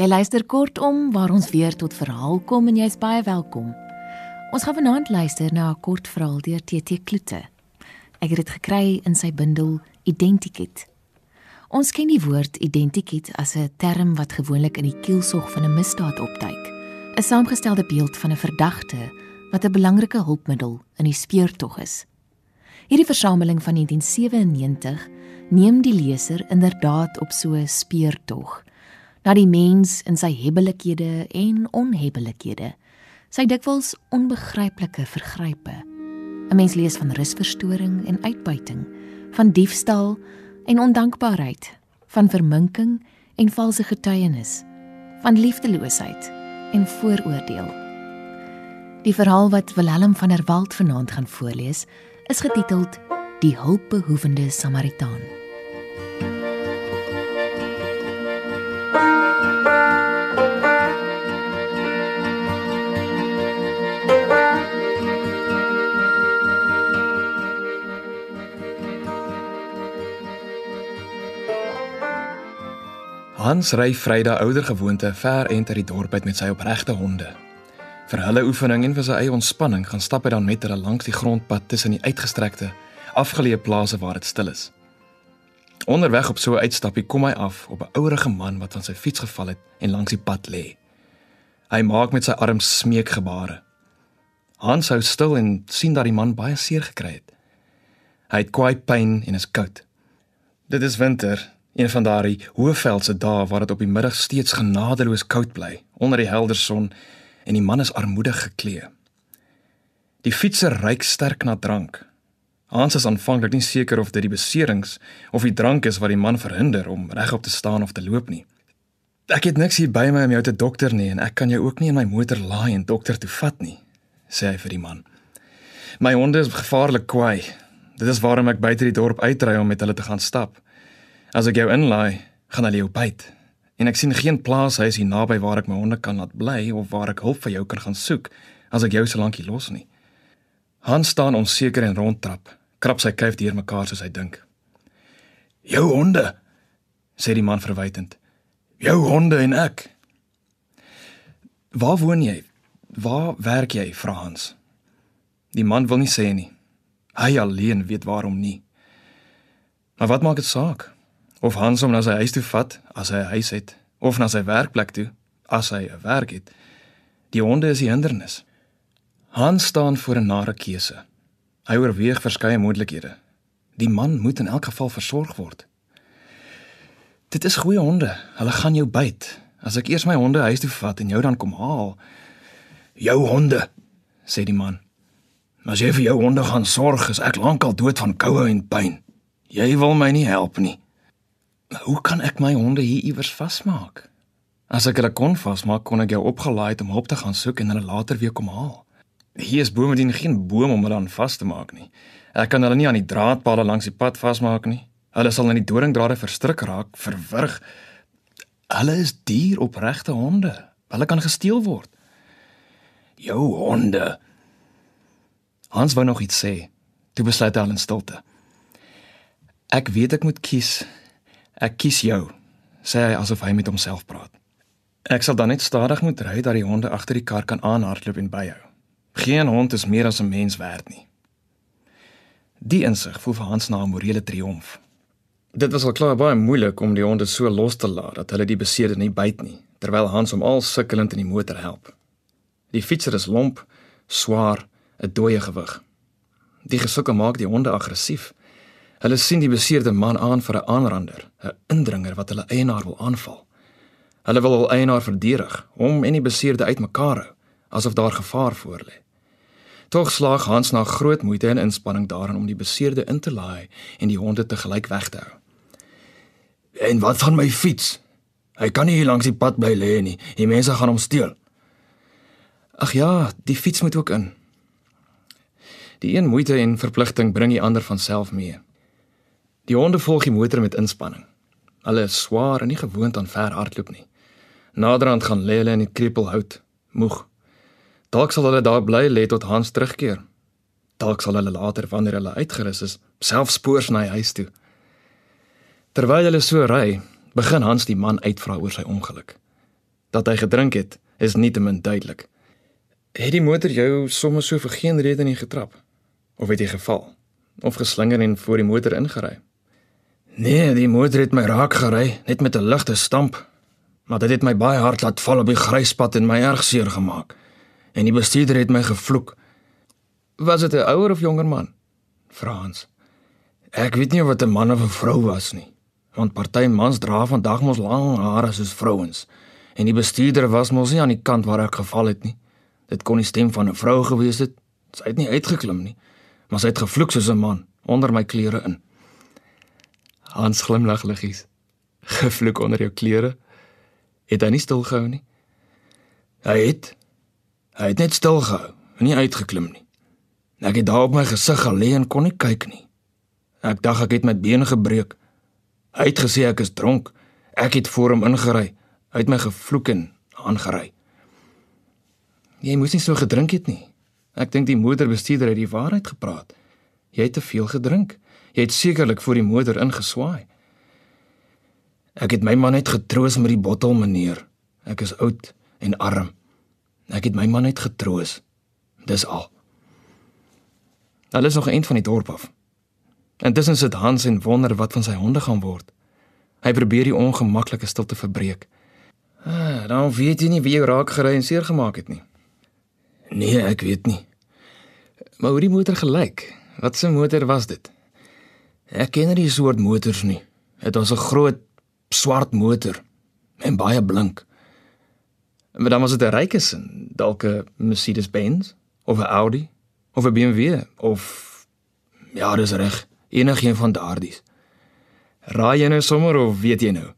Jy luister kortom waar ons weer tot verhaal kom en jy's baie welkom. Ons gaan vanaand luister na 'n kort verhaal deur TT Kloete. Ek het dit gekry in sy bundel Identikit. Ons ken die woord identikit as 'n term wat gewoonlik in die kielsog van 'n misdaad opduik. 'n Saamgestelde beeld van 'n verdagte wat 'n belangrike hulpmiddel in die speurtog is. Hierdie versameling van 1997 neem die leser inderdaad op so 'n speurtog na die mens in sy hebbelikhede en onhebbelikhede, sy dikwels onbegryplike vergrype. 'n Mens lees van rusverstoring en uitbuiting, van diefstal en ondankbaarheid, van verminking en valse getuienis, van liefdeloosheid en vooroordeel. Die verhaal wat Willem van der Walt vanaand gaan voorlees, is getiteld Die hulpbehoevende Samaritaan. Hans ry Vrydag ouer gewoonte ver ent uit die dorp uit met sy opregte honde. Vir hulle oefening en vir sy eie ontspanning gaan stap hy dan met hulle langs die grondpad tussen die uitgestrekte, afgeleë plase waar dit stil is. Onderweg op so 'n uitstappie kom hy af op 'n ouerige man wat van sy fiets geval het en langs die pad lê. Hy maak met sy arms smeekgebare. Hans hou stil en sien dat die man baie seer gekry het. Hy het kwaai pyn en is koud. Dit is winter Een van daardie hoëveldse dae waar dit op die middag steeds genadeloos koud bly onder die helder son en die man is armoedig geklee. Die fietser ryk sterk na drank. Hans is aanvanklik nie seker of dit die beserings of die drank is wat die man verhinder om regop te staan of te loop nie. Ek het niks hier by my om jou te dokter nie en ek kan jou ook nie in my motor laai en dokter toe vat nie, sê hy vir die man. My honde is gevaarlik kwaai. Dit is waarom ek buite die dorp uitry om met hulle te gaan stap. As ek jou inlaai, gaan hulle jou byt. En ek sien geen plaashuis hier naby waar ek my honde kan laat bly of waar ek hulp vir jou kan gaan soek as ek jou so lank hier los nie. Hans staan onseker en rondtrap, krap sy kuif deurmekaar soos hy dink. "Jou honde," sê die man verwytend. "Jou honde en ek." "Waar woon jy? Waar werk jy?" vra Hans. Die man wil nie sê nie. Hy alleen weet waarom nie. Maar wat maak dit saak? Of Hans hom na sy huis toe vat as hy 'n huis het of na sy werkplek toe as hy 'n werk het. Die honde is die hindernis. Hans staan voor 'n nare keuse. Hy oorweeg verskeie moontlikhede. Die man moet in elk geval versorg word. Dit is goeie honde. Hulle gaan jou byt. As ek eers my honde huis toe vat en jou dan kom haal. Jou honde, sê die man. Maar as jy vir jou honde gaan sorg, is ek lankal dood van koue en pyn. Jy wil my nie help nie. Hoe kan ek my honde hier iewers vasmaak? As ek hulle kon vasmaak, kon ek jou opgelaai het om hulp te gaan soek en hulle later weer kom haal. Hier is bome dien geen boom om hulle aan vas te maak nie. Ek kan hulle nie aan die draadpale langs die pad vasmaak nie. Hulle sal in die doringdrade verstrik raak, verwrig. Hulle is dier opregte honde. Hulle kan gesteel word. Jou honde. Hans wou nog iets sê. Toe besluit hy al in stilte. Ek weet ek moet kies Ek kies jou, sê hy asof hy met homself praat. Ek sal dan net stadig moet ry dat die honde agter die kar kan aanhardloop en byhou. Geen hond is meer as 'n mens werd nie. Die insig voel vir Hans na 'n morele triomf. Dit was al klaar baie moeilik om die honde so los te laat dat hulle die beseerde nie byt nie, terwyl Hans hom al sukkelend in die motor help. Die fietser is lomp, swaar, 'n dooie gewig. Die gesukkel maak die honde aggressief. Hulle sien die beseerde man aan vir 'n aanrander, 'n indringer wat hulle eienaar wil aanval. Hulle wil hul eienaar verdedig, hom en die beseerde uitmekaar hou, asof daar gevaar voorlê. Tog slaag Hans na groot moeite en inspanning daarin om die beseerde in te laai en die honde te gelyk weg te hou. En wat van my fiets? Hy kan nie hier langs die pad bly lê nie. Die mense gaan hom steel. Ag ja, die fiets moet ook in. Die een moeite en verpligting bring die ander van self mee. Die honde volg die motor met inspanning. Hulle is swaar en nie gewoond aan ver hardloop nie. Naderhand gaan lê hulle in die krepelhout, moeg. Dalk sal hulle daar bly lê tot Hans terugkeer. Dalk sal hulle later wanneer hulle uitgerus is, self spoors na huis toe. Terwyl hulle so ry, begin Hans die man uitvra oor sy ongeluk. Dat hy gedrink het, is nietemin duidelik. Het die motor jou sommer so vir geen rede nie getrap? Of het jy geval? Of geslinger en voor die motor ingery? Nee, die motor het my raak gery, net met 'n ligte stamp. Maar dit het my baie hard laat val op die gryspad en my erg seer gemaak. En die bestuurder het my gevloek. Was dit 'n ouer of jonger man? Frans. Ek weet nie of dit 'n man of 'n vrou was nie, want party mans dra vandag mos lang hare soos vrouens. En die bestuurder was mos nie aan die kant waar ek geval het nie. Dit kon die stem van 'n vrou gewees het. Sy het nie uitgeklim nie, maar sy het gevloek soos 'n man onder my klere in. Hans glimlag liggies. Gevloek onder jou klere? Het hy nie stil gehou nie? Hy het. Hy het net stil gehou, nie uitgeklim nie. Ek het daar op my gesig gelê en kon nie kyk nie. Ek dink ek het my bene gebreek. Hy het gesê ek is dronk. Ek het voor hom ingery. Hy het my gevloek en aangery. Jy moes nie so gedrink het nie. Ek dink die motorbestuurder het die waarheid gepraat. Jy het te veel gedrink. Jy het sekerlik voor die motor ingeswaai. Ek het my man net getroos met die bottel, meneer. Ek is oud en arm. Ek het my man net getroos. Dis al. Hulle is nog een van die dorp af. Intussen sit Hans en wonder wat van sy honde gaan word. Hy probeer die ongemaklike stilte verbreek. Ah, dan weet jy nie wie jou raak gery en seer gemaak het nie. Nee, ek weet nie. Maar hoe die motor gelyk? Wat 'n motor was dit? Ek ken nie die soort motors nie. Dit was 'n groot swart motor en baie blink. Maar dan was dit 'n rykesin, dalk 'n Mercedes-Benz of 'n Audi of 'n BMW of ja, dis reg, enigiets van daardies. Raai jy nou sommer of weet jy nou?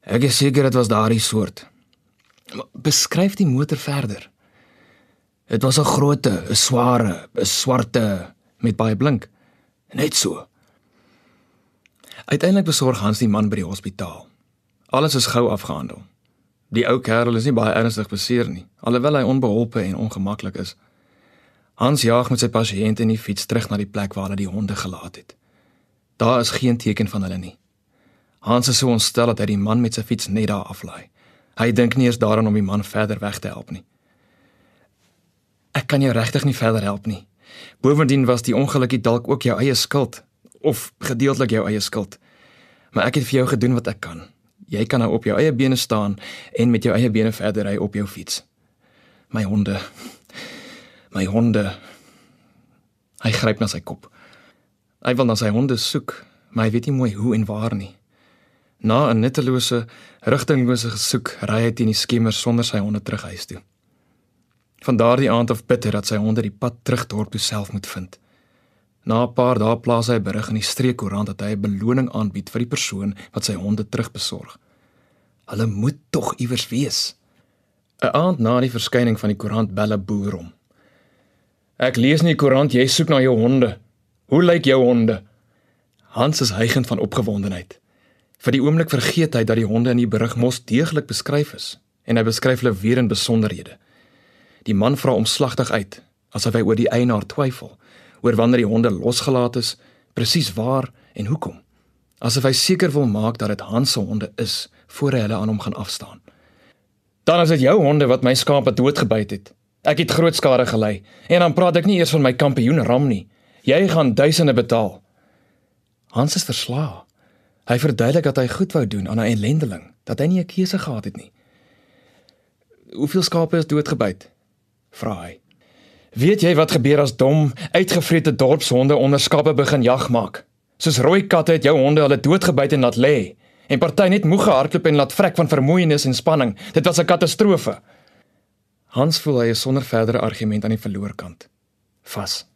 Ek is seker dit was daardie soort. Beskryf die motor verder. Dit was 'n grootte, 'n sware, 'n swarte met baie blink. Net so. Uiteindelik besorg Hans die man by die hospitaal. Alles is gou afgehandel. Die ou kerel is nie baie ernstig beseer nie, alhoewel hy onbeholpe en ongemaklik is. Hans jaag met sy pasiënt in die fiets terug na die plek waar hulle die honde gelaat het. Daar is geen teken van hulle nie. Hans is so ontstel dat hy die man met sy fiets net daar aflaai. Hy dink nie eens daaraan om die man verder weg te help nie. Ek kan jou regtig nie verder help nie. Bovendien was die ongeluk dalk ook jou eie skuld of gedeeltelik jou eie skuld. Maar ek het vir jou gedoen wat ek kan. Jy kan nou op jou eie bene staan en met jou eie bene verder ry op jou fiets. My honde. My honde. Hy gryp na sy kop. Hy wil na sy honde soek, maar hy weet nie mooi hoe en waar nie. Na 'n nuttelose, rigtinglose gesoek, ry hy teen die skemer sonder sy honde terug huis toe. Van daardie aand af bid hy dat sy honde die pad terug dorp toe self moet vind. Na 'n paar dae plaas hy 'n berig in die streekkoerant dat hy 'n beloning aanbied vir die persoon wat sy honde terugbesorg. Hulle moet tog iewers wees. 'n Aand na die verskyning van die koerant belle boer hom. Ek lees in die koerant jy soek na jou honde. Hoe lyk jou honde? Hans is hygend van opgewondenheid. Vir die oomblik vergeet hy dat die honde in die berig mos deeglik beskryf is en hy beskryf hulle weer in besonderhede. Die man vra omslagtig uit asof hy oor die eienaar twyfel oor wanneer die honde losgelaat is, presies waar en hoekom. Asof hy seker wil maak dat dit Hans se honde is voor hy hulle aan hom gaan afstaan. Dan is dit jou honde wat my skape doodgebyt het. Ek het groot skade gely en dan praat ek nie eers van my kampioen ram nie. Jy gaan duisende betaal. Hans is verslae. Hy verduidelik dat hy goed wou doen aan 'n ellendeling, dat hy nie 'n keuse gehad het nie. Hoeveel skape is doodgebyt? Vra hy. Weet jy wat gebeur as dom, uitgevrete dorpshonde onder skape begin jag maak? Soos rooi katte het jou honde hulle doodgebyt en laat lê. En party net moeg gehardloop en laat vrek van vermoeienis en spanning. Dit was 'n katastrofe. Hans voel hy is sonder verdere argument aan die verloor kant. Vas.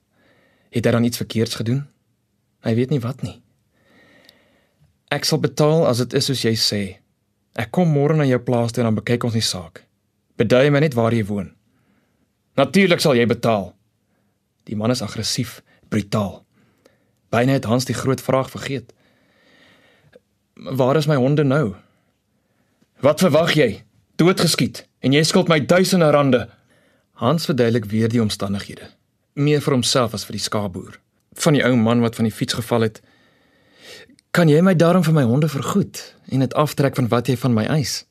Het hy dan iets verkeerds gedoen? Hy weet nie wat nie. Ek sal betaal as dit is soos jy sê. Ek kom môre na jou plaas toe en dan bekyk ons die saak. Bedui my net waar jy woon. Natuurlik sal jy betaal. Die man is aggressief, brutaal. Byna het Hans die groot vraag vergeet. Waar is my honde nou? Wat verwag jy? Doodgeskiet en jy skuld my duisende rande. Hans verduidelik weer die omstandighede, meer vir homself as vir die skaapboer. Van die ou man wat van die fiets geval het. Kan jy my daarom vir my honde vergoed en dit aftrek van wat jy van my eis?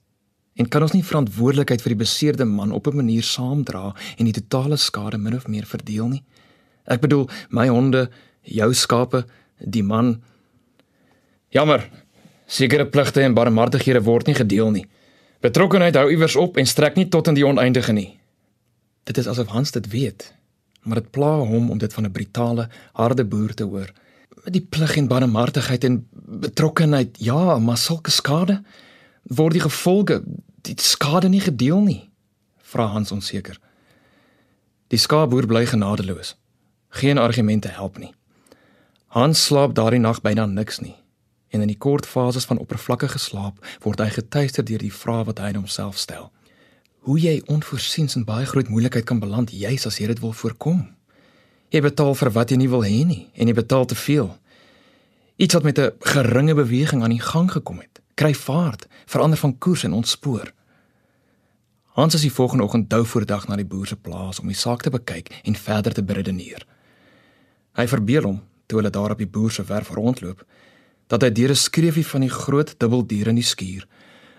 En kan ons nie verantwoordelikheid vir die beseerde man op 'n manier saamdra en die totale skade min of meer verdeel nie? Ek bedoel, my honde, jou skape, die man. Jammer. Sekere pligte en barmhartighede word nie gedeel nie. Betrokkenheid hou iewers op en strek nie tot in die oneindige nie. Dit is asof Hans dit weet, maar dit pla hom om dit van 'n brutale, harde boer te hoor. Met die plig en barmhartigheid en betrokkenheid, ja, maar sulke skade word die gevolge, die skade nie gedeel nie, vra Hans onseker. Die skaapboer bly genadeloos. Geen argumente help nie. Hans slaap daardie nag byna niks nie. En in die kort fases van oppervlakkige slaap word hy getuister deur die vrae wat hy homself stel. Hoe jy onvoorsiens in baie groot moeilikheid kan beland juis as jy dit wil voorkom. Jy betaal vir wat jy nie wil hê nie en jy betaal te veel. Iets wat met 'n geringe beweging aan die gang gekom het, kry vaart, verander van koers en ontspoor. Hans is die volgende oggend dou voor dag na die boer se plaas om die saak te bekyk en verder te beredeneer. Hy verbeel hom toe hulle daar op die boer se werf rondloop dat hy deur 'n skreefie van die groot dubbeldiere in die skuur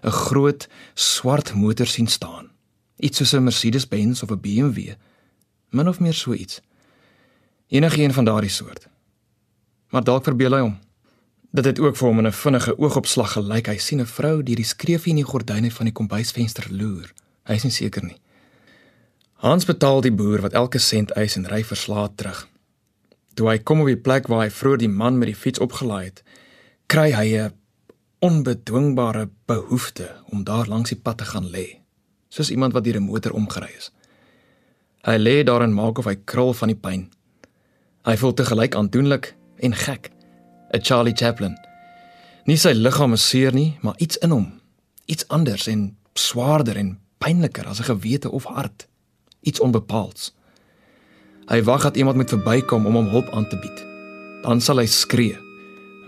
'n groot swart motor sien staan. Iets soos 'n Mercedes-Benz of 'n BMW, min of meer so iets. Enige een van daardie soort. Maar dalk verbeel hy hom. Dit het ook vir hom 'n vinnige oogopslag gelyk. Hy sien 'n vrou deur die skreefie in die gordyne van die kombuisvenster loer. Hy is nie seker nie. Hans betaal die boer wat elke sent eis en ry verslaat terug. Toe hy kom op die plek waar hy vroeër die man met die fiets opgelaai het, kry hy 'n onbedwingbare behoefte om daar langs die pad te gaan lê, soos iemand wat deur 'n motor omgery is. Hy lê daar en maak of hy krul van die pyn. Hy voel te gelyk aandoenlik en gek. 'n Charlie Chaplin. Nie sy liggaam is seer nie, maar iets in hom, iets anders en swaarder en pynliker as 'n gewete of hart, iets onbepaalds. Hy wag dat iemand moet verbykom om hom hulp aan te bied. Dan sal hy skree.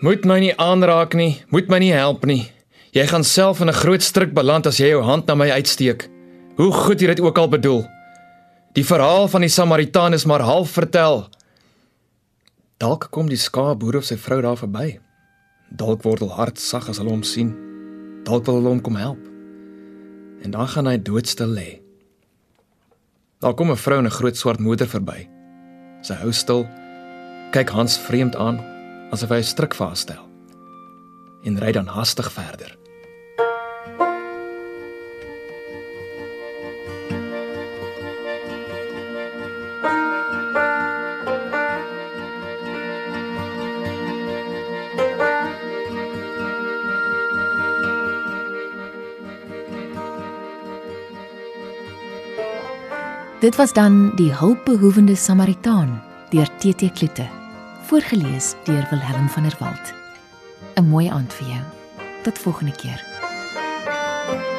Moet my nie aanraak nie, moet my nie help nie. Jy gaan self in 'n groot struik beland as jy jou hand na my uitsteek. Hoe goed jy dit ook al bedoel. Die verhaal van die Samaritaan is maar half vertel. Dalk kom die skaapboer of sy vrou daar verby. Dalk word hulle hart sag as hulle hom sien. Dalk wil hulle hom kom help. En dan gaan hy doodstil lê. Daar kom 'n vrou in 'n groot swart motor verby. Sy hou stil, kyk Hans vreemd aan asof hy 'n stryk vasstel en ry dan hastig verder. Dit was dan Die hulpbehoevende Samaritaan deur TT Klute, voorgeles deur Wilhelm van der Walt. 'n Mooi aand vir jou. Tot volgende keer. thank you